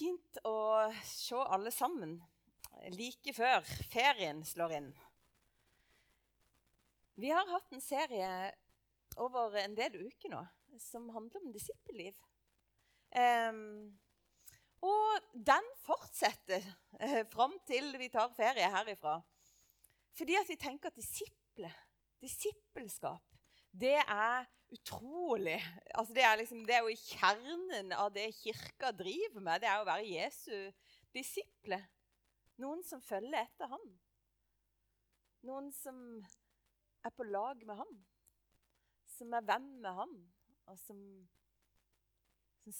fint å se alle sammen like før ferien slår inn. Vi har hatt en serie over en del uker nå som handler om disippelliv. Um, og den fortsetter eh, fram til vi tar ferie herifra. Fordi at vi tenker at disipler, disippelskap, det er utrolig altså det, er liksom, det er jo i kjernen av det kirka driver med. Det er å være Jesu disiple. Noen som følger etter ham. Noen som er på lag med ham. Som er venn med ham, og som, som,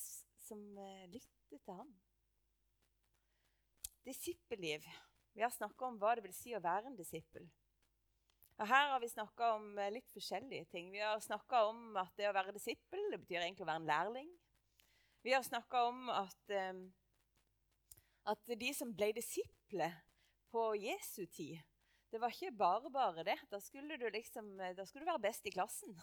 som uh, lytter til ham. Disippelliv. Vi har snakka om hva det vil si å være en disippel. Og her har vi snakka om uh, litt forskjellige ting. Vi har snakka om at det å være disippel det betyr egentlig å være en lærling. Vi har snakka om at, um, at de som ble disipler på Jesu tid det var ikke bare bare det. Da skulle du, liksom, da skulle du være best i klassen.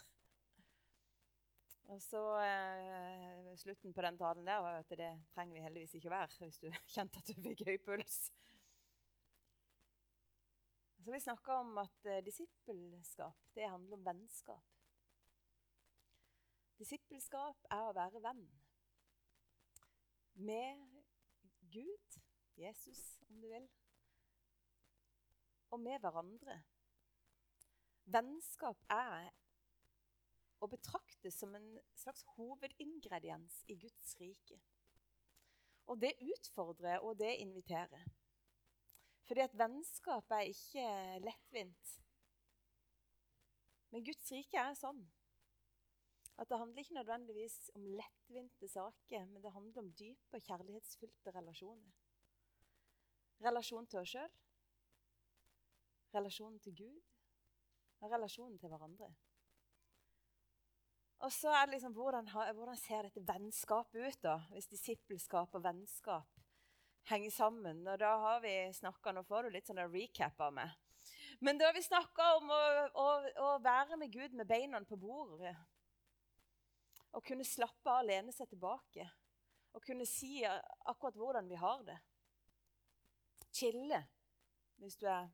Og så eh, Slutten på den talen der var at det trenger vi heldigvis ikke være hvis du kjente at du fikk høy puls. Så Vi snakka om at eh, disippelskap det handler om vennskap. Disippelskap er å være venn med Gud, Jesus om du vil, og med hverandre. Vennskap er å betrakte som en slags hovedingrediens i Guds rike. Og det utfordrer, og det inviterer. Fordi at vennskap er ikke lettvint. Men Guds rike er sånn at det handler ikke nødvendigvis om lettvinte saker, men det handler om dype og kjærlighetsfylte relasjoner. Relasjon til oss sjøl, relasjonen til Gud og relasjonen til hverandre. Og så er det liksom, hvordan, hvordan ser dette vennskapet ut, da, hvis disippelskap og vennskap henger sammen? Og da har vi snakka Nå får du litt sånn recap av meg. Men da har vi snakka om å, å, å, være med Gud med beina på bordet. Å kunne slappe av, lene seg tilbake. Å kunne si akkurat hvordan vi har det. Chille hvis du er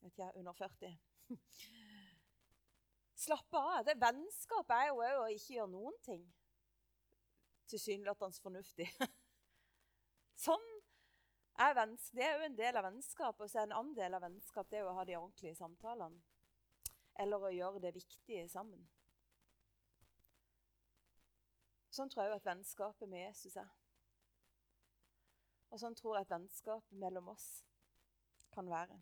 vet jeg, under 40. Slappe av. Det Vennskap er jo òg å ikke gjøre noen ting tilsynelatende fornuftig. sånn er. Det er jo en del av vennskap. Og så er en annen del av vennskap det er å ha de ordentlige samtalene. Eller å gjøre det viktige sammen. Sånn tror jeg at vennskapet med Jesus er. Og sånn tror jeg at vennskapet mellom oss kan være.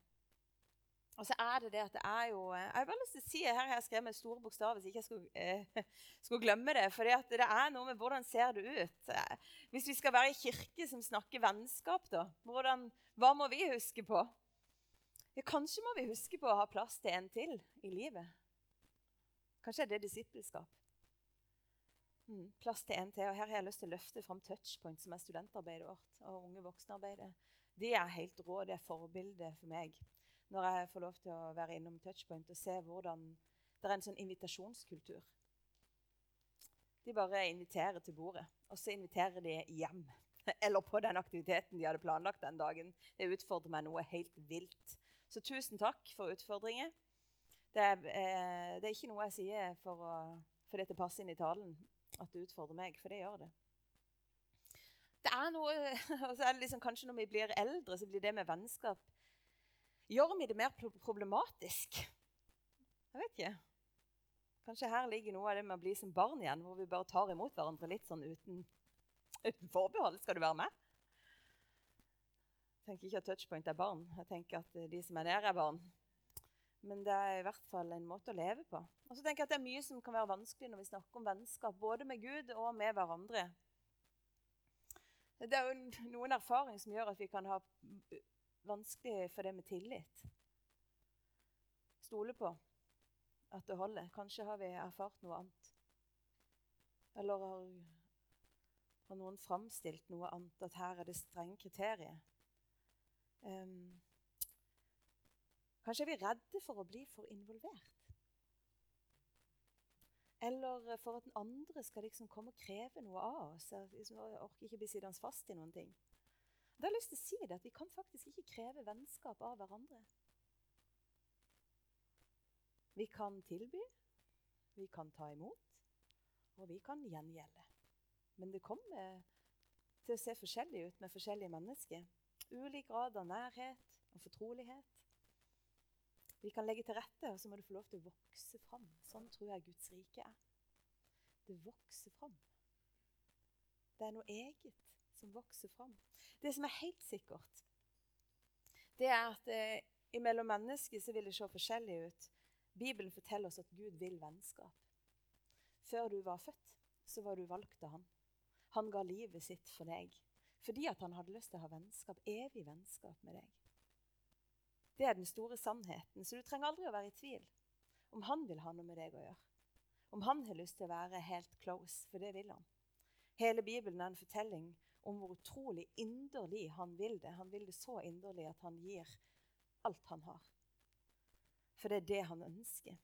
Og så er det det at det er jo eh, Jeg har bare lyst til å si her har jeg skrevet med store bokstaver, så ikke jeg skulle, eh, skulle glemme det. For det er noe med hvordan ser det ut. Eh, hvis vi skal være i kirke som snakker vennskap, da, hvordan, hva må vi huske på? Ja, kanskje må vi huske på å ha plass til en til i livet. Kanskje er det disippelskap. Mm, plass til en til. Og her har jeg lyst til å løfte fram Touchpoint, som er studentarbeidet vårt. og unge-voksenarbeidet." Det De er helt rå. Det er forbildet for meg når jeg får lov til å være innom Touchpoint og se hvordan det er en sånn invitasjonskultur. De bare inviterer til bordet, og så inviterer de hjem. Eller på den aktiviteten de hadde planlagt den dagen. Det utfordrer meg noe helt vilt. Så tusen takk for utfordringer. Det er, eh, det er ikke noe jeg sier for å, fordi det passer inn i talen, at det utfordrer meg, for det gjør det. Det er noe, og så er det liksom, Kanskje når vi blir eldre, så blir det med vennskap Gjør vi det mer problematisk? Jeg vet ikke. Kanskje her ligger noe av det med å bli som barn igjen, hvor vi bare tar imot hverandre litt sånn uten, uten forbehold. Skal du være med? Jeg tenker ikke at touchpoint er barn. Jeg tenker at de som er der, er barn. Men det er i hvert fall en måte å leve på. Og så tenker jeg at Det er mye som kan være vanskelig når vi snakker om vennskap, både med Gud og med hverandre. Det er jo noen erfaring som gjør at vi kan ha vanskelig for det med tillit. Stole på at det holder. Kanskje har vi erfart noe annet. Eller har, har noen framstilt noe annet, at her er det strenge kriterier. Um, kanskje er vi redde for å bli for involvert. Eller for at den andre skal liksom komme og kreve noe av oss. Jeg liksom, orker ikke bli sittende fast i noen ting. Da har jeg lyst til å si det at Vi kan faktisk ikke kreve vennskap av hverandre. Vi kan tilby, vi kan ta imot, og vi kan gjengjelde. Men det kommer til å se forskjellig ut med forskjellige mennesker. Ulik grad av nærhet og fortrolighet. Vi kan legge til rette, og så må du få lov til å vokse fram. Sånn tror jeg Guds rike er. Det vokser fram. Det er noe eget som vokser fram. Det som er helt sikkert, det er at eh, imellom mennesker så vil det se forskjellig ut. Bibelen forteller oss at Gud vil vennskap. Før du var født, så var du valgt av han. Han ga livet sitt for deg fordi at han hadde lyst til å ha vennskap, evig vennskap med deg. Det er den store sannheten, så du trenger aldri å være i tvil om han vil ha noe med deg å gjøre. Om han har lyst til å være helt close, for det vil han. Hele Bibelen er en fortelling om hvor utrolig inderlig han vil det. Han vil det så inderlig at han gir alt han har. For det er det han ønsker.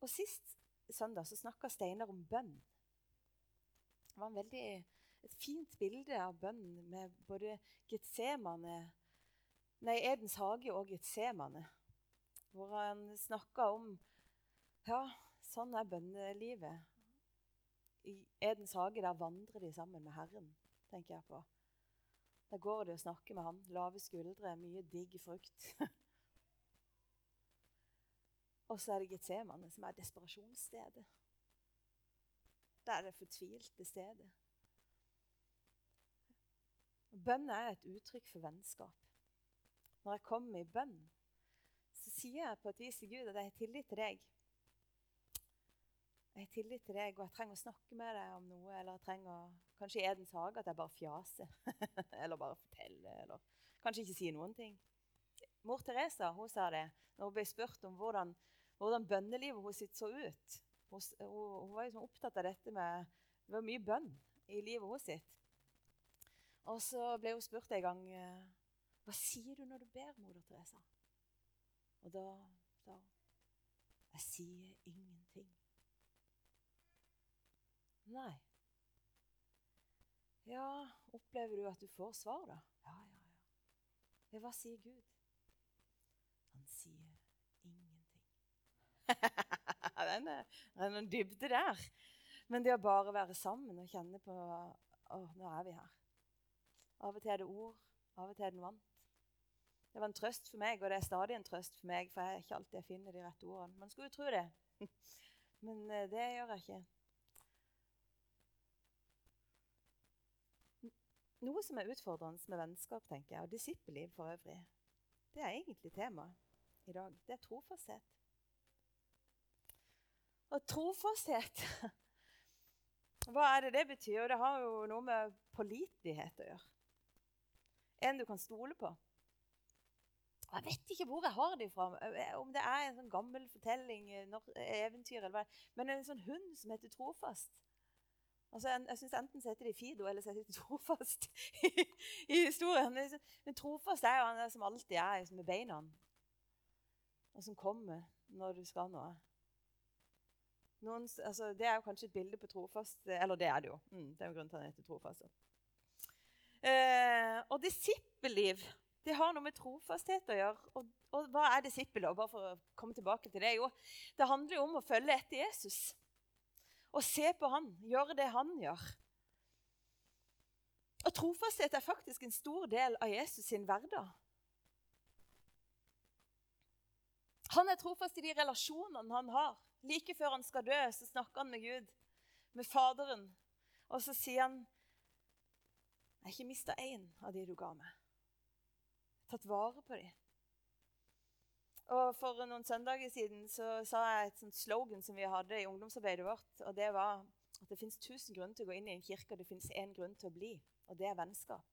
Og Sist søndag så snakka Steinar om bønn. Det var veldig, et fint bilde av bønn med både Getsemane, nei, Edens hage og Getsemane. Hvor han snakka om ja, sånn er bønnelivet. I Edens hage der vandrer de sammen med Herren, tenker jeg på. Der går de og snakker med han. Lave skuldre, mye digg frukt. og så er det Getsemane, som er desperasjonsstedet. Det er det fortvilte stedet. Bønn er et uttrykk for vennskap. Når jeg kommer i bønn, så sier jeg på et vis til Gud at jeg har tillit til deg. Jeg har tillit til deg, og jeg trenger å snakke med deg om noe. Eller jeg trenger kanskje i Edens hage at jeg bare fjaser. eller bare forteller. Eller kanskje ikke sier noen ting. Mor Teresa hun sa det når hun ble spurt om hvordan, hvordan bønnelivet hennes så ut. Hun, hun, var liksom opptatt av dette med Det var mye bønn i livet hennes. sitt. Og så ble hun spurt en gang hva sier du når du ber, moder Teresa? Og da sa hun Jeg sier ingenting. Nei. Ja, opplever du at du får svar, da? Ja, ja, ja. hva sier Gud? Han sier ingenting. den er, det er noen dybde der. Men det å bare være sammen og kjenne på Å, nå er vi her. Av og til er det ord, av og til er det noe annet. Det var en trøst for meg, og det er stadig en trøst for meg, for jeg er ikke alltid jeg finner de rette ordene. Man skulle jo tro det, men eh, det gjør jeg ikke. Noe som er utfordrende med vennskap, tenker jeg, og disippelliv for øvrig, det er egentlig temaet i dag. Det er trofasthet. Og trofasthet Hva er det det betyr? Og Det har jo noe med pålitelighet å gjøre. En du kan stole på. Jeg vet ikke hvor jeg har det fra. Om det er en sånn gammel fortelling, eventyr eller hva. Men en sånn hund som heter Trofast. Altså, jeg jeg synes Enten heter de Fido eller så de Trofast i, i historien. Men Trofast er jo han som alltid er liksom med beina. Og som kommer når du skal noe. Noen, altså, det er jo kanskje et bilde på trofast Eller det er det jo. Mm, det er jo grunnen til at han heter trofast. Eh, og disippelliv det har noe med trofasthet å gjøre. Og, og hva er disippel? Bare for å komme tilbake til det. Jo, det handler jo om å følge etter Jesus. Og se på han, gjøre det han gjør. Og trofasthet er faktisk en stor del av Jesus sin hverdag. Han er trofast i de relasjonene han har. Like før han skal dø, så snakker han med Gud, med Faderen. Og så sier han, 'Jeg har ikke mista én av de du ga meg. Tatt vare på dem.' Og For noen søndager siden så sa jeg et sånt slogan som vi hadde i ungdomsarbeidet vårt. og Det var at det fins tusen grunner til å gå inn i en kirke, og det fins én grunn til å bli. Og det er vennskap.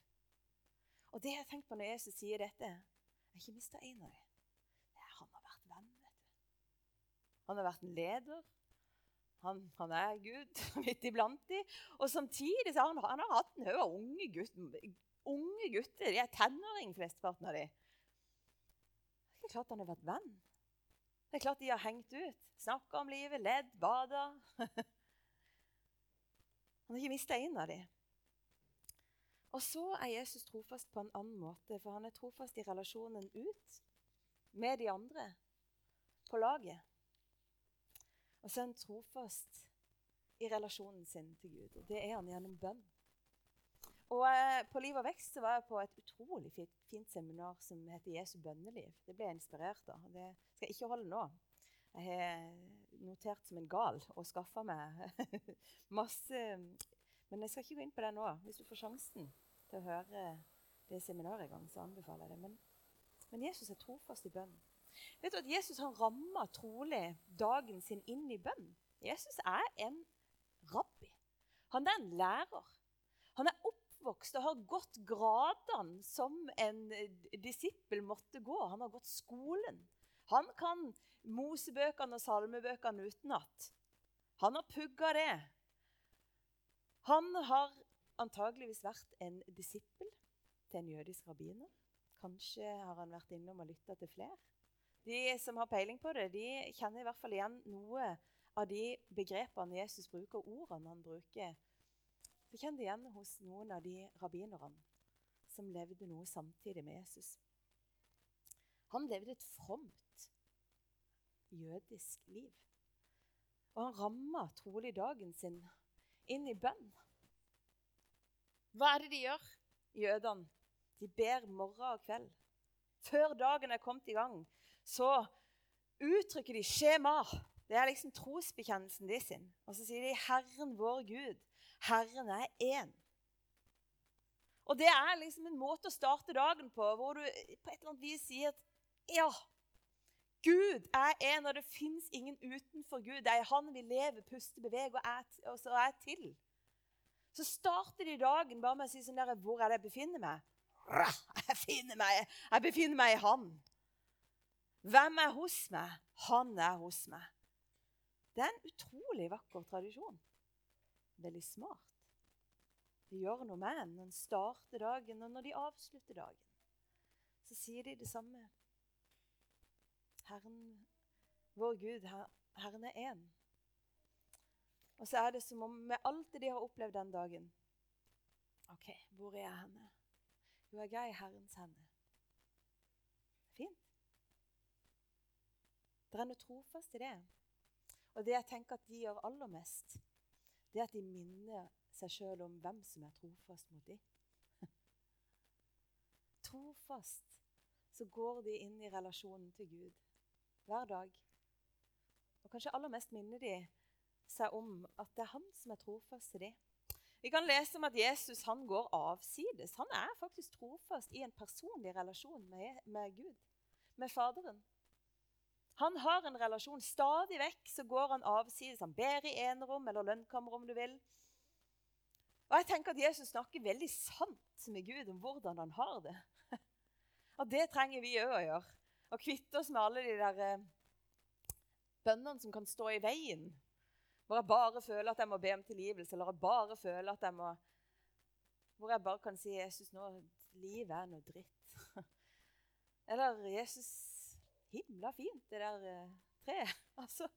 Og det har jeg tenkt på når Jesus sier dette. Jeg har ikke mista én av dem. Han har vært en leder. Han, han er Gud midt iblant dem. Og samtidig har han, han har hatt en haug av unge, gutter. unge gutter. De er tenåring, flesteparten av dem. Er klart han har vært venn. Det er klart de har hengt ut. Snakka om livet, ledd, bada. Han har ikke mista en av dem. Og så er Jesus trofast på en annen måte, for han er trofast i relasjonen ut med de andre på laget. Og så er han trofast i relasjonen sin til Gud. Og det er han gjennom bønn. Og eh, På Liv og vekst var jeg på et utrolig fint, fint, seminar som heter Jesu bønneliv. Det ble jeg inspirert av. Det skal jeg ikke holde nå. Jeg har notert som en gal og skaffa meg masse Men jeg skal ikke gå inn på det nå. Hvis du får sjansen til å høre det seminaret en gang, så anbefaler jeg det. Men, men Jesus er trofast i bønn. Vet du at Jesus han ramma trolig dagen sin inn i bønn? Jesus er en rabbi. Han er en lærer. Oppvokst og har gått gradene som en disippel måtte gå. Han har gått skolen. Han kan Mosebøkene og salmebøkene utenat. Han har pugga det. Han har antageligvis vært en disippel til en jødisk rabbiner. Kanskje har han vært innom og lytta til flere. De som har peiling på det, de kjenner i hvert fall igjen noe av de begrepene Jesus bruker, ordene han bruker. Så kjenner de igjen hos noen av de rabbinerne som levde noe samtidig med Jesus. Han levde et fromt jødisk liv. Og han ramma trolig dagen sin inn i bønn. Hva er det de gjør, jødene? De ber morgen og kveld. Før dagen er kommet i gang, så uttrykker de skjema. Det er liksom trosbekjennelsen de sin. Og så sier de 'Herren vår Gud'. Herren er én. Og det er liksom en måte å starte dagen på hvor du på et eller annet vis sier at ja, Gud er en, og det fins ingen utenfor Gud. Det er Han vi lever, puster, beveger og er, og er til. Så starter de dagen bare med å si sånn der, 'Hvor er det jeg befinner meg?' Jeg befinner meg, jeg befinner meg i Han. Hvem er hos meg? Han er hos meg. Det er en utrolig vakker tradisjon. Veldig smart. De gjør noe med en når de starter dagen, og når de avslutter dagen. Så sier de det samme. Herren, vår Gud, Herren er én. Og så er det som om med alt det de har opplevd den dagen OK, hvor er jeg henne? Jo, jeg er i Herrens hende. Fint. Det er noe trofast i det. Og det jeg tenker at de gjør aller mest, det er at de minner seg sjøl om hvem som er trofast mot dem. trofast så går de inn i relasjonen til Gud hver dag. Og kanskje aller mest minner de seg om at det er han som er trofast til dem. Vi kan lese om at Jesus han går avsides. Han er faktisk trofast i en personlig relasjon med, med Gud, med Faderen. Han har en relasjon. Stadig vekk så går han avsides. Han ber i enerom eller lønnkammer, om du vil. Og jeg tenker at Jesus snakker veldig sant med Gud om hvordan han har det. Og det trenger vi òg å gjøre. Å kvitte oss med alle de der eh, bønnene som kan stå i veien hvor jeg bare føler at jeg må be om tilgivelse, eller jeg bare føler at jeg må Hvor jeg bare kan si 'Jesus, nå livet er noe dritt'. Eller 'Jesus, himla fint, det der uh, treet'. Altså,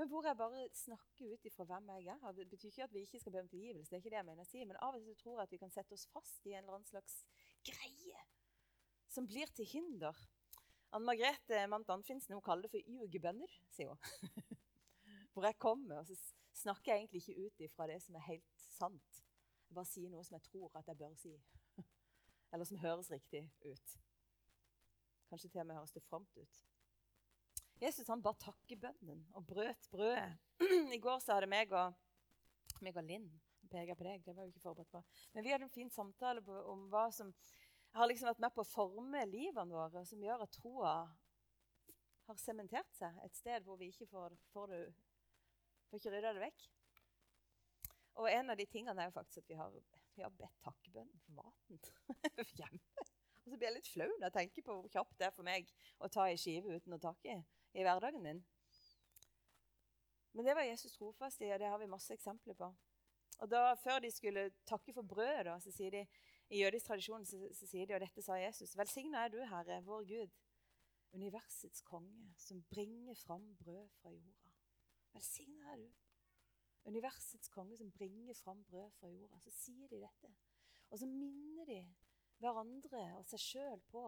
men hvor jeg bare snakker ut ifra hvem jeg er. Det betyr ikke at vi ikke skal be om tilgivelse. det er ikke det jeg mener å si, Men av og til tror jeg at vi kan sette oss fast i en eller annen slags greie som blir til hinder. Anne Margrethe Mant Anfinsen hun kaller det for ljugebønner, sier hun. hvor jeg kommer. Og så snakker jeg egentlig ikke ut ifra det som er helt sant. Jeg bare sier noe som jeg tror at jeg bør si. Eller som høres riktig ut. Kanskje til og med høres det fromt ut. Jesus han bare takker bønnen og brøt brødet. I går så hadde meg og, meg og Linn peker på deg, det var jo ikke forberedt på. Men vi hadde en fin samtale på, om hva som har liksom vært med på å forme livene våre, som gjør at troa har sementert seg et sted hvor vi ikke får, får det Får ikke rydda det vekk. Og en av de tingene er jo faktisk at vi har, vi har bedt takkebønnen for maten hjemme. Og så blir jeg litt flau når jeg tenker på hvor kjapt det er for meg å ta ei skive uten å takke i hverdagen min. Men det var Jesus trofast i, og det har vi masse eksempler på. Og da, Før de skulle takke for brødet, da, så sier de, i jødisk tradisjon så, så sier de, og dette sa Jesus, velsigna er du, Herre, vår Gud, universets konge, som bringer fram brød fra jorda. Velsigna er du. Universets konge som bringer fram brød fra jorda. Så sier de dette. Og så minner de hverandre og seg sjøl på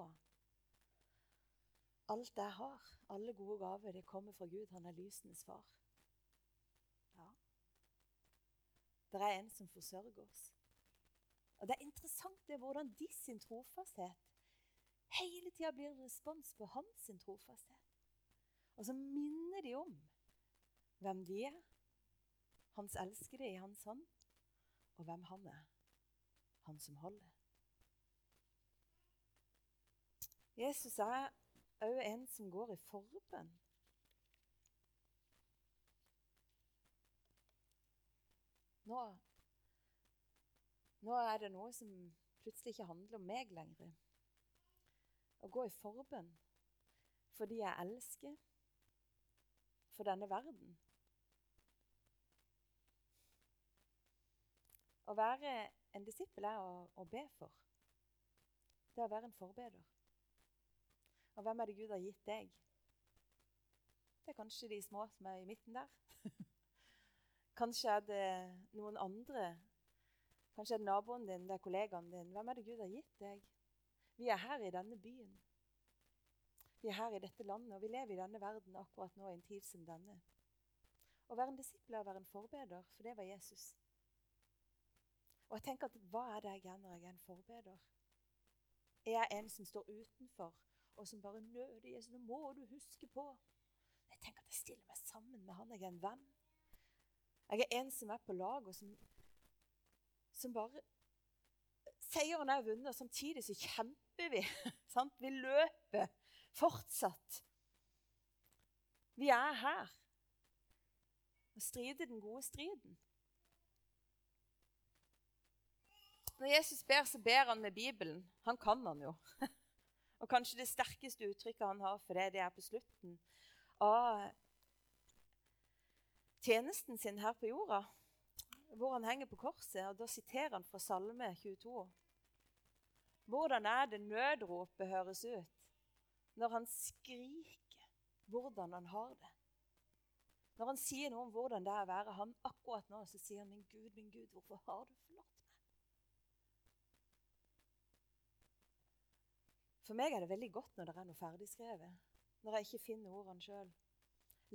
alt jeg har, alle gode gaver, det kommer fra Gud. Han er lysenes far. Ja. Det er en som forsørger oss. Og Det er interessant det hvordan de sin trofasthet hele tida blir en respons på hans sin trofasthet. Og så minner de om hvem de er, hans elskede i hans hånd, og hvem han er, han som holder. Jesus er òg en som går i forbønn. Nå, nå er det noe som plutselig ikke handler om meg lenger. Å gå i forbønn fordi jeg elsker for denne verden. Å være en disippel er å, å be for. Det er å være en forbeder. Og hvem er det Gud har gitt deg? Det er kanskje de små som er i midten der. kanskje er det noen andre. Kanskje er det naboen din, det er kollegaen din. Hvem er det Gud har gitt deg? Vi er her i denne byen. Vi er her i dette landet, og vi lever i denne verden akkurat nå i en tid som denne. Å være en disippel er å være en forbeder, for det var Jesus. Og jeg tenker at Hva er det jeg er når jeg er en forbeder? Er jeg en som står utenfor og som bare nøder Jesus. Nå må du huske på. Jeg tenker at jeg stiller meg sammen med han. Jeg er en venn. Jeg er en som er på lag, og som, som bare Seieren er vunnet, og samtidig så kjemper vi. Sant? Vi løper fortsatt. Vi er her og strider den gode striden. Når Jesus ber, så ber han med Bibelen. Han kan han jo. Og kanskje det sterkeste uttrykket han har for det, det er på slutten av tjenesten sin her på jorda, hvor han henger på korset. og Da siterer han fra Salme 22. Hvordan er det nødropet høres ut når han skriker hvordan han har det? Når han sier noe om hvordan det er å være han akkurat nå, så sier han, 'Min Gud, min Gud, hvorfor har du For meg er det veldig godt når det er noe ferdigskrevet, når jeg ikke finner ordene sjøl.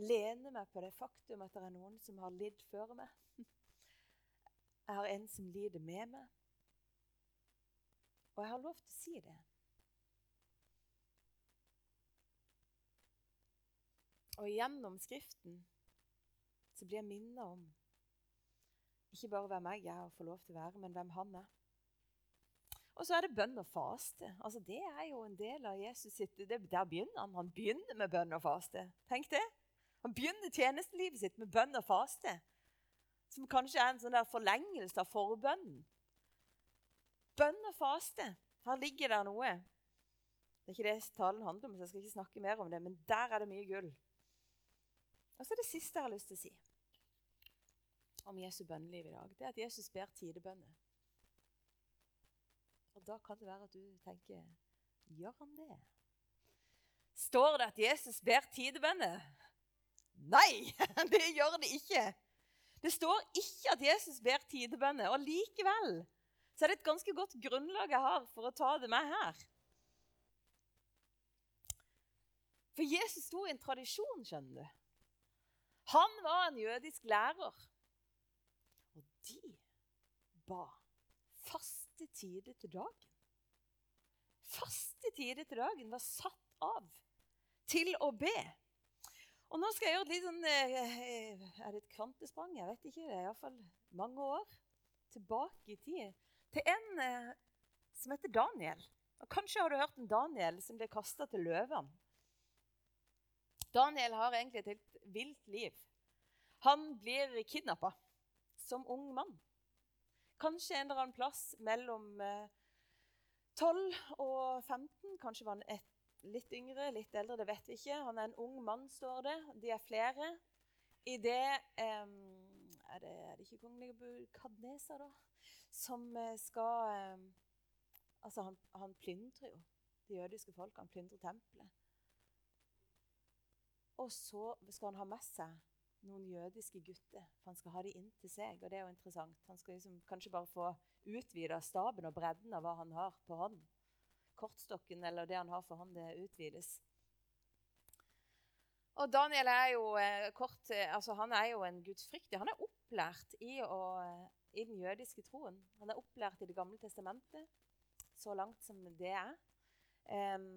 Lene meg på det faktum at det er noen som har lidd før meg. Jeg har en som lider med meg. Og jeg har lov til å si det. Og gjennom Skriften så blir jeg minnet om ikke bare hvem jeg er og får lov til å være, men hvem han er. Og så er det bønn og faste. Altså, det er jo en del av Jesus sitt det, Der begynner han. Han begynner med bønn og faste. Tenk det. Han begynner tjenestelivet sitt med bønn og faste. Som kanskje er en sånn der forlengelse av forbønnen. Bønn og faste. Her ligger det noe. Det er ikke det talen handler om, så jeg skal ikke snakke mer om det, men der er det mye gull. Og så er det siste jeg har lyst til å si om Jesu bønneliv i dag. Det er at Jesus ber tidebønner. Og da kan det være at du tenker Gjør han det? Står det at Jesus ber tidebønner? Nei, det gjør det ikke. Det står ikke at Jesus ber tidebønner. Og likevel så er det et ganske godt grunnlag jeg har for å ta det med her. For Jesus sto i en tradisjon, skjønner du. Han var en jødisk lærer. Og de ba faste tider til dagen. Faste tider til dagen var satt av til å be. Og nå skal jeg gjøre et litt sånn eh, Er det et kvantesprang? Jeg vet ikke. Det er iallfall mange år tilbake i tid. Til en eh, som heter Daniel. Og Kanskje har du hørt om Daniel som ble kasta til løvene. Daniel har egentlig et helt vilt liv. Han blir kidnappa som ung mann. Kanskje en eller annen plass mellom 12 eh, og 15. Kanskje var han et, litt yngre, litt eldre, det vet vi ikke. Han er en ung mann, står det. De er flere. I det um, er, det, er, det, ikke kongelige Nebukadnesa, da? Som eh, skal um, Altså, han, han plyndrer jo det jødiske folk. Han plyndrer tempelet. Og så skal han ha med seg noen jødiske gutter. For han skal ha dem inn til seg. Og det er jo interessant. Han skal liksom kanskje bare få utvida staben og bredden av hva han har på hånd. Kortstokken eller det han har for hånd, det utvides. Og Daniel er jo eh, kort, eh, altså han er jo en gudsfryktig. Han er opplært i, å, i, den jødiske troen. Han er opplært i Det gamle testamentet, så langt som det er. Um,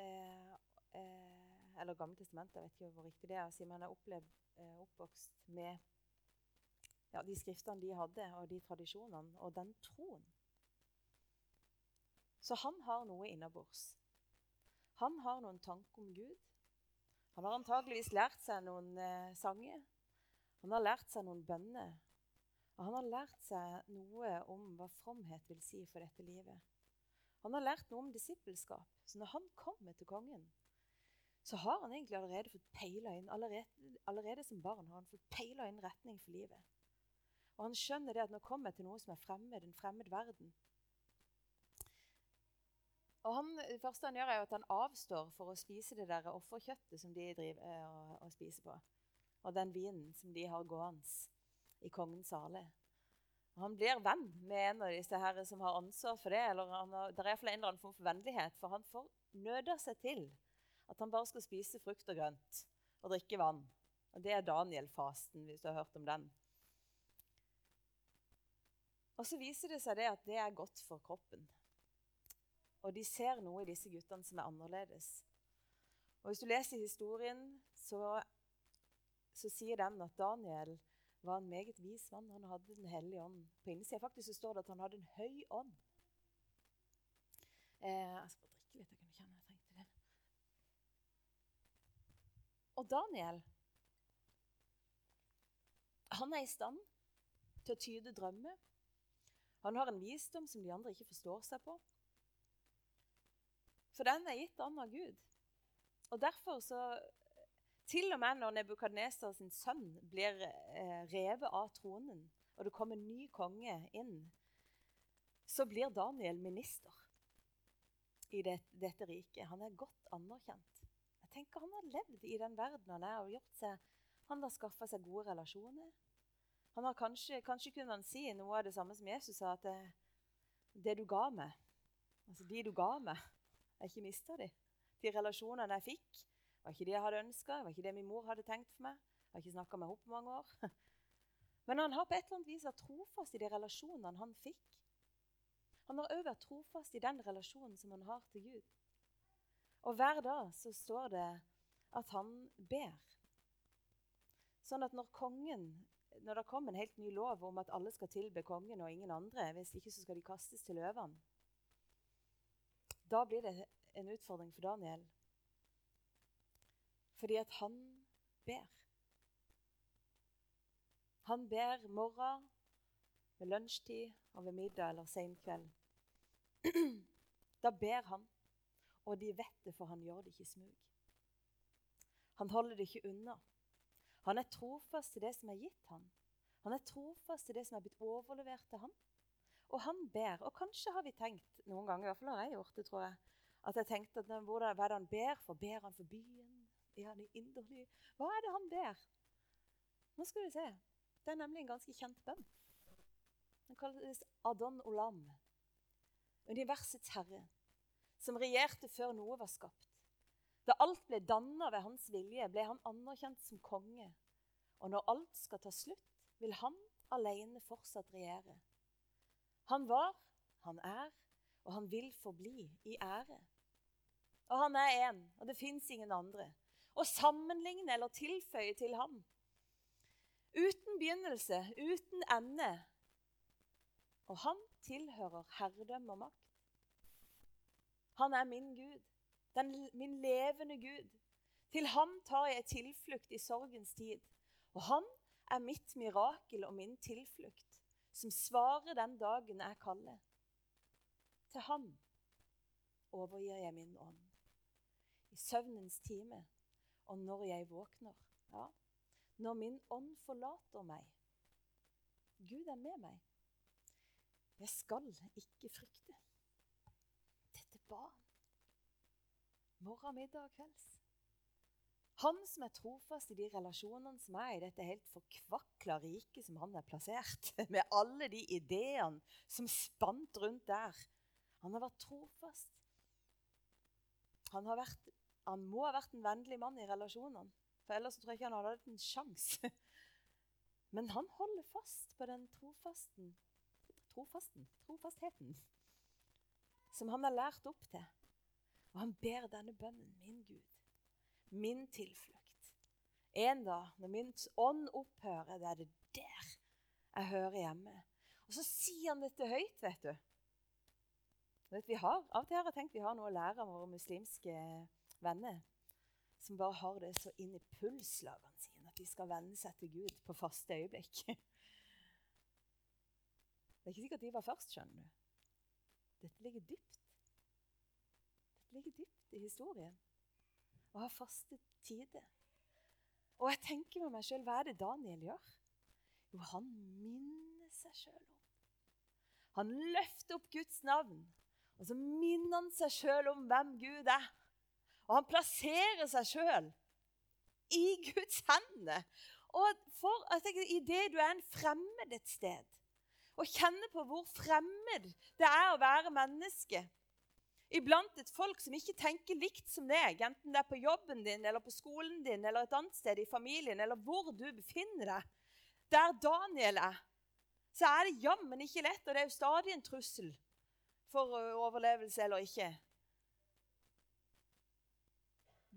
uh, uh, eller Gamle testamentet, jeg vet ikke hvor riktig det er å si, men han er opplevd, oppvokst med ja, de skriftene de hadde, og de tradisjonene, og den troen. Så han har noe innabords. Han har noen tanker om Gud. Han har antageligvis lært seg noen eh, sanger. Han har lært seg noen bønner. Og han har lært seg noe om hva fromhet vil si for dette livet. Han har lært noe om disippelskap. Så når han kommer til kongen, så har han egentlig allerede fått peila inn allerede, allerede, som barn har han fått peila inn retning for livet. Og han skjønner det at nå kommer jeg til noe som er fremmed, en fremmed verden. Og han, det første han gjør, er at han avstår for å spise det der offerkjøttet som de driver eh, og, og spiser på. Og den vinen som de har gående i kongens sale. Og han blir venn med en av disse her som har ansvar for det. eller han har, Det er en eller annen form for vennlighet, for han får nøder seg til at han bare skal spise frukt og grønt og drikke vann. Og Det er Daniel-fasten, hvis du har hørt om den. Og så viser det seg det at det er godt for kroppen. Og de ser noe i disse guttene som er annerledes. Og Hvis du leser historien, så, så sier den at Daniel var en meget vis mann. Han hadde Den hellige ånd på innsida. Faktisk står det at han hadde en høy ånd. Eh, jeg skal bare drikke litt. Jeg kan kjenne jeg trengte det. Og Daniel han er i stand til å tyde drømmer. Han har en visdom som de andre ikke forstår seg på. For den er gitt an av Gud. Og derfor så Til og med når Nebukadneser sin sønn blir eh, revet av tronen, og det kommer en ny konge inn, så blir Daniel minister i det, dette riket. Han er godt anerkjent. Tenker Han har levd i den verden han er, og gjort seg, han har skaffa seg gode relasjoner. Han har kanskje, kanskje kunne han si noe av det samme som Jesus sa, at det, det du ga meg, altså de du ga meg jeg ikke mista de. De relasjonene jeg fikk, var ikke de jeg hadde ønska, var ikke det min mor hadde tenkt for meg. Jeg har ikke snakka med henne på mange år. Men han har på et eller annet vis vært trofast i de relasjonene han fikk. Han har òg vært trofast i den relasjonen som han har til Gud. Og hver dag så står det at han ber. Sånn at når kongen når det kommer en helt ny lov om at alle skal tilbe kongen og ingen andre, hvis ikke så skal de kastes til løvene, da blir det en utfordring for Daniel. Fordi at han ber. Han ber morgen, ved lunsjtid og ved middag eller senkveld. Da ber han, og de vet det, for han gjør det ikke i smug. Han holder det ikke unna. Han er trofast til det som er gitt ham. Han er trofast til det som er blitt overlevert til ham. Og han ber. Og kanskje har vi tenkt noen ganger, i hvert fall har jeg gjort det, tror jeg, at jeg tenkte at hva er det han ber for? Ber han for byen? Er han inderlig? Hva er det han ber? Nå skal du se. Det er nemlig en ganske kjent bønn. Den kalles Adon Olam. Universets herre, som regjerte før noe var skapt. Da alt ble danna ved hans vilje, ble han anerkjent som konge. Og når alt skal ta slutt, vil han alene fortsatt regjere. Han var, han er, og han vil forbli i ære. Og han er én, og det fins ingen andre. Å sammenligne eller tilføye til ham. Uten begynnelse, uten ende. Og han tilhører herredømme og makt. Han er min Gud, den, min levende Gud. Til ham tar jeg tilflukt i sorgens tid. Og han er mitt mirakel og min tilflukt som svarer den dagen jeg kaller. Til ham overgir jeg min ånd. I søvnens time og når jeg våkner. Ja, når min ånd forlater meg. Gud er med meg. Jeg skal ikke frykte. Barn. Morgen, middag og kvelds. Han som er trofast i de relasjonene som er i dette helt forkvakla riket som han er plassert, med alle de ideene som spant rundt der. Han har vært trofast. Han, har vært, han må ha vært en vennlig mann i relasjonene, for ellers tror jeg ikke han hadde hatt en sjanse. Men han holder fast på den trofasten, trofasten, trofastheten som han har lært opp til. Og han ber denne bønnen, min Gud, min tilflukt. En dag, når min ånd opphører, det er det der jeg hører hjemme. Og så sier han dette høyt, vet du. Vet, vi har, Av og til har jeg tenkt vi har noe å lære av våre muslimske venner. Som bare har det så inn i pulslagene sine at de skal venne seg til Gud på faste øyeblikk. Det er ikke sikkert de var først, skjønner du. Dette ligger dypt. Dette ligger dypt i historien. Å ha faste tider. Og jeg tenker med meg sjøl hva er det Daniel gjør? Jo, han minner seg sjøl om. Han løfter opp Guds navn, og så minner han seg sjøl om hvem Gud er. Og han plasserer seg sjøl i Guds hender. Og for, jeg tenker, Idet du er en fremmed et sted, og kjenne på hvor fremmed det er å være menneske iblant et folk som ikke tenker likt som deg, enten det er på jobben din, eller på skolen din, eller et annet sted i familien, eller hvor du befinner deg. Der Daniel er, så er det jammen ikke lett, og det er jo stadig en trussel for overlevelse eller ikke.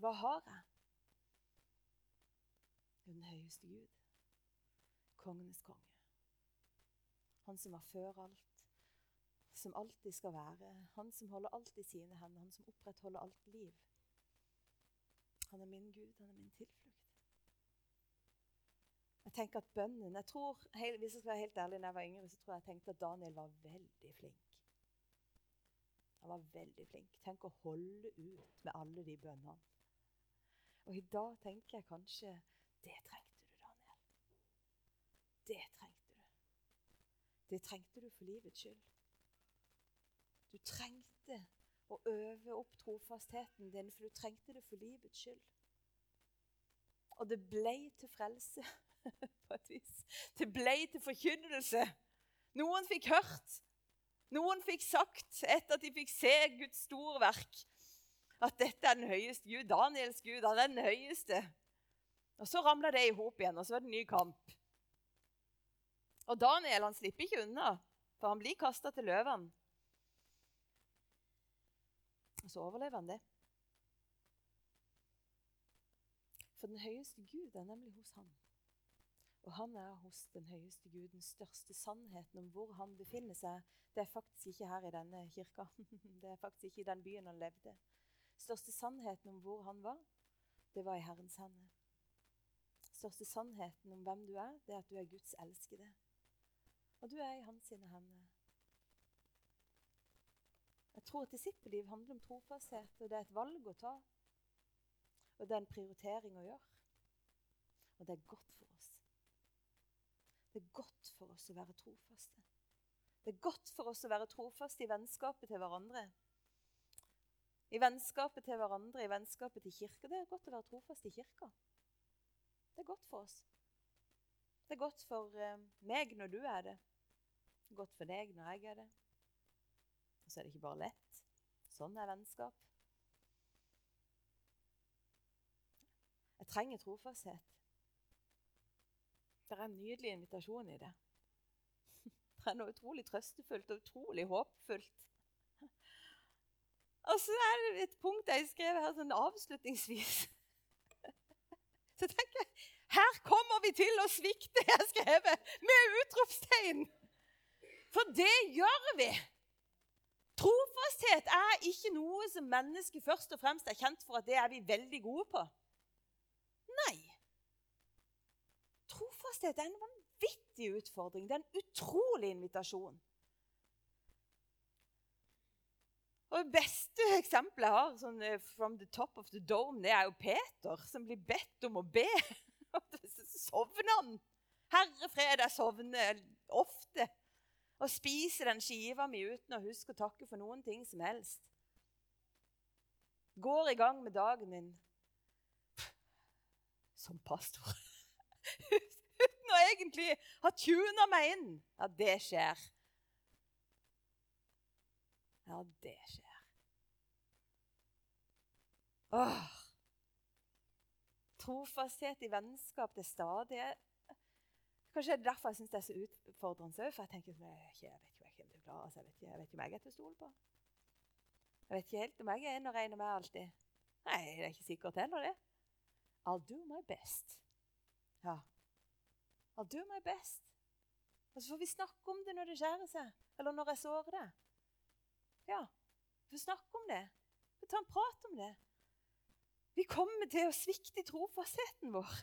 Hva har jeg? Den høyeste Gud, kongenes konge. Han som var før alt, som alltid skal være. Han som holder alt i sine hender, han som opprettholder alt liv. Han er min Gud, han er min tilflukt. Jeg tenker at bønnen, jeg tror, Hvis jeg skal være helt ærlig, når jeg var yngre, så tror jeg jeg tenkte at Daniel var veldig flink. Han var veldig flink. Tenk å holde ut med alle de bønnene. Og i dag tenker jeg kanskje det trengte du, Daniel. Det trengte det trengte du for livets skyld. Du trengte å øve opp trofastheten din, for du trengte det for livets skyld. Og det ble til frelse på et vis. Det ble til forkynnelse. Noen fikk hørt. Noen fikk sagt, etter at de fikk se Guds storverk, at dette er den høyeste Gud. Daniels Gud, han er den høyeste. Og Så ramla det i hop igjen, og så var det en ny kamp. Og Daniel han slipper ikke unna, for han blir kasta til løven. Og så overlever han det. For den høyeste Gud er nemlig hos ham. Og han er hos den høyeste Gud. Den største sannheten om hvor han befinner seg, det er faktisk ikke her i denne kirka. Det er faktisk ikke i den byen han levde. Største sannheten om hvor han var, det var i Herrens hender. Største sannheten om hvem du er, det er at du er Guds elskede. Og du er i hans sine hender. Jeg tror at disippelliv handler om trofasthet, og det er et valg å ta. Og det er en prioritering å gjøre. Og det er godt for oss. Det er godt for oss å være trofaste. Det er godt for oss å være trofaste i vennskapet til hverandre. I vennskapet til hverandre, i vennskapet til kirka. Det er godt å være trofast i kirka. Det er godt for oss. Det er godt for eh, meg når du er det godt for deg når jeg er det. Og så er det ikke bare lett. Sånn er vennskap. Jeg trenger trofasthet. Det er en nydelig invitasjon i det. Det er noe utrolig trøstefullt og utrolig håpfullt. Og så er det et punkt jeg skrev her sånn avslutningsvis. Så tenker jeg her kommer vi til å svikte, jeg skrevet, med utropstegn. For det gjør vi. Trofasthet er ikke noe som mennesket først og fremst er kjent for at det er vi veldig gode på. Nei. Trofasthet er en vanvittig utfordring. Det er en utrolig invitasjon. Og Det beste eksempelet jeg har, sånn eh, from the top of the dome, det er jo Peter, som blir bedt om å be. Så sovner han. Herre fred, jeg sovner ofte og spiser den skiva mi uten å huske å takke for noen ting som helst. Går i gang med dagen min. som pastor. Uten å egentlig ha tuna meg inn. Ja, det skjer. Ja, det skjer. Åh. Trofasthet i vennskap til stadig. Kanskje det er derfor jeg syns det er så utfordrende òg. For jeg tenker jeg, vet ikke, jeg ikke om jeg klarer altså, jeg, vet ikke, jeg vet ikke om jeg er til å stole på. Jeg vet ikke helt om jeg er en å regne med alltid. Nei, det er ikke sikkert heller, det. I'll do my best. Ja. I'll do my best. Og så får vi snakke om det når det skjærer seg, eller når jeg sårer det. Ja, vi får snakke om det. Vi får ta en prat om det. Vi kommer til å svikte i trofastheten vår.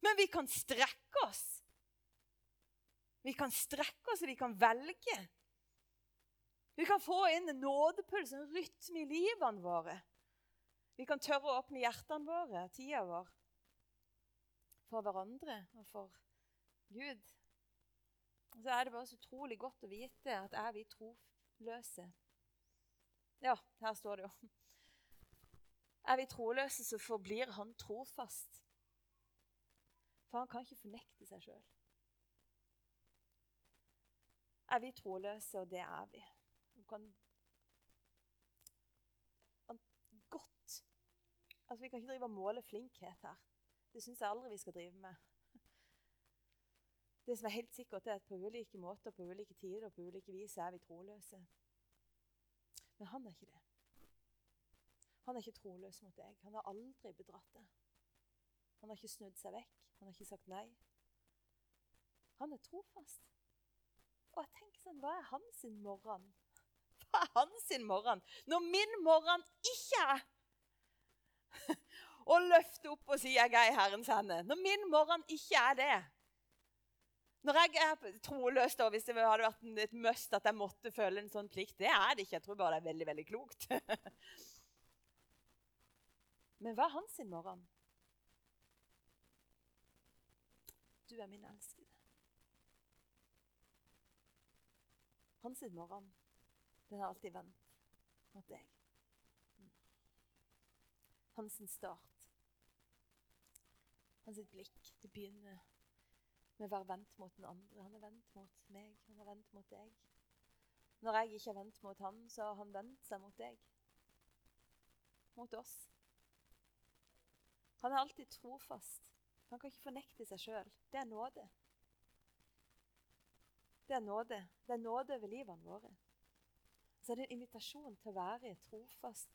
Men vi kan strekke oss. Vi kan strekke oss, og vi kan velge. Vi kan få inn en nådepuls, en rytme i livene våre. Vi kan tørre å åpne hjertene våre, tida vår, for hverandre og for Gud. Og så er det bare så utrolig godt å vite at er vi troløse Ja, her står det jo. Er vi troløse, så forblir han trofast. For han kan ikke fornekte seg sjøl. Er vi troløse, og det er vi Han kan godt Altså, Vi kan ikke drive og måle flinkhet her. Det syns jeg aldri vi skal drive med. Det som er helt sikkert, er at på ulike måter, på ulike tider og på ulike vis er vi troløse. Men han er ikke det. Han er ikke troløs mot deg. Han har aldri bedratt deg. Han har ikke snudd seg vekk. Han har ikke sagt nei. Han er trofast. Og jeg tenker sånn, Hva er hans morgen? Hva er hans morgen når min morgen ikke er å løfte opp og si 'jeg er i Herrens hende'? Når min morgen ikke er det. Når jeg er troløs, da, hvis det hadde vært et must at jeg måtte føle en sånn plikt Det er det ikke. Jeg tror bare det er veldig veldig klokt. Men hva er hans morgen? Du er min elskede. Hans morgen, den har alltid vendt mot deg. Hans start. Hans blikk. Det begynner med å være vendt mot den andre. Han er vendt mot meg, han er vendt mot deg. Når jeg ikke har vendt mot han, så har han vendt seg mot deg. Mot oss. Han er alltid trofast. Han kan ikke fornekte seg sjøl. Det er nåde. Det er nåde. Det er nåde over livene våre. Så er det en invitasjon til å være et trofast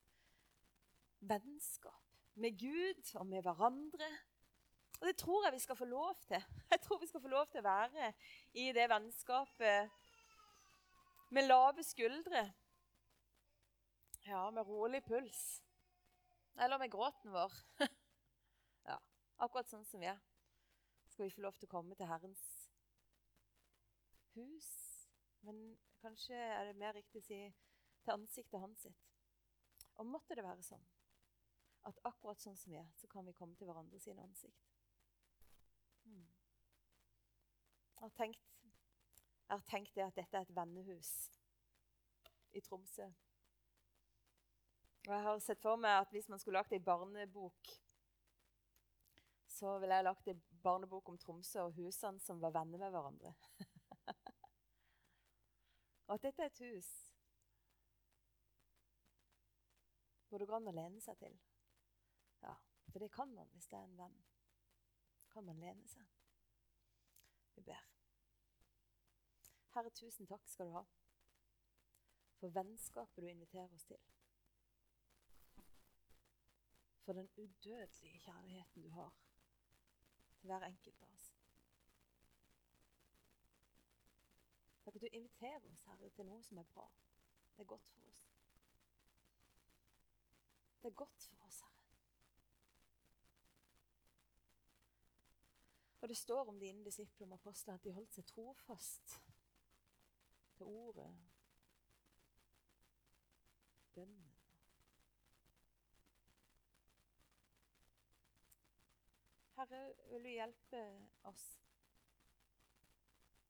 vennskap med Gud og med hverandre. Og det tror jeg vi skal få lov til. Jeg tror vi skal få lov til å være i det vennskapet med lave skuldre. Ja, med rolig puls. Eller med gråten vår. Akkurat sånn som vi er. Skal vi få lov til å komme til Herrens hus? Men kanskje er det mer riktig å si til ansiktet hans sitt. Og måtte det være sånn at akkurat sånn som vi er, så kan vi komme til hverandre sine ansikt. Hmm. Jeg, har tenkt, jeg har tenkt det at dette er et vennehus i Tromsø. Og jeg har sett for meg at hvis man skulle lagd ei barnebok så ville jeg lagt en barnebok om Tromsø og husene som var venner med hverandre. og at dette er et hus hvor det går an å lene seg til. Ja, for det kan man hvis det er en venn. Kan man lene seg. Vi ber. Herre, tusen takk skal du ha for vennskapet du inviterer oss til. For den udødelige kjærligheten du har hver enkelt av oss. Takk at du inviterer oss, Herre, til noe som er bra. Det er godt for oss. Det er godt for oss, Herre. Og det står om dine disipler og apostler at de holdt seg trofast til ordet, bønnen. Herre, vil du hjelpe oss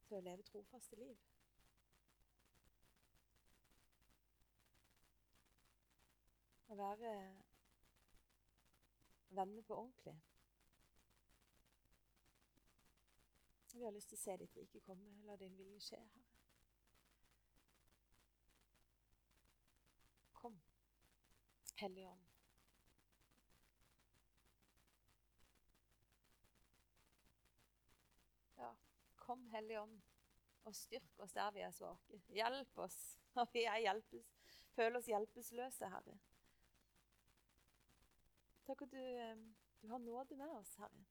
til å leve trofaste liv? Å være venner på ordentlig. Vi har lyst til å se ditt rike komme. La din vilje skje, Herre. Kom, Hellige Ånd. Kom, Hellige Ånd, og styrk oss der vi er svake. Hjelp oss når vi hjelpes, føler oss hjelpeløse, Herre. Takk at du, eh, du har nåde med oss, Herre.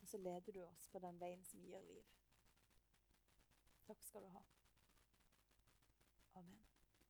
Og så leder du oss på den veien som gir liv. Takk skal du ha.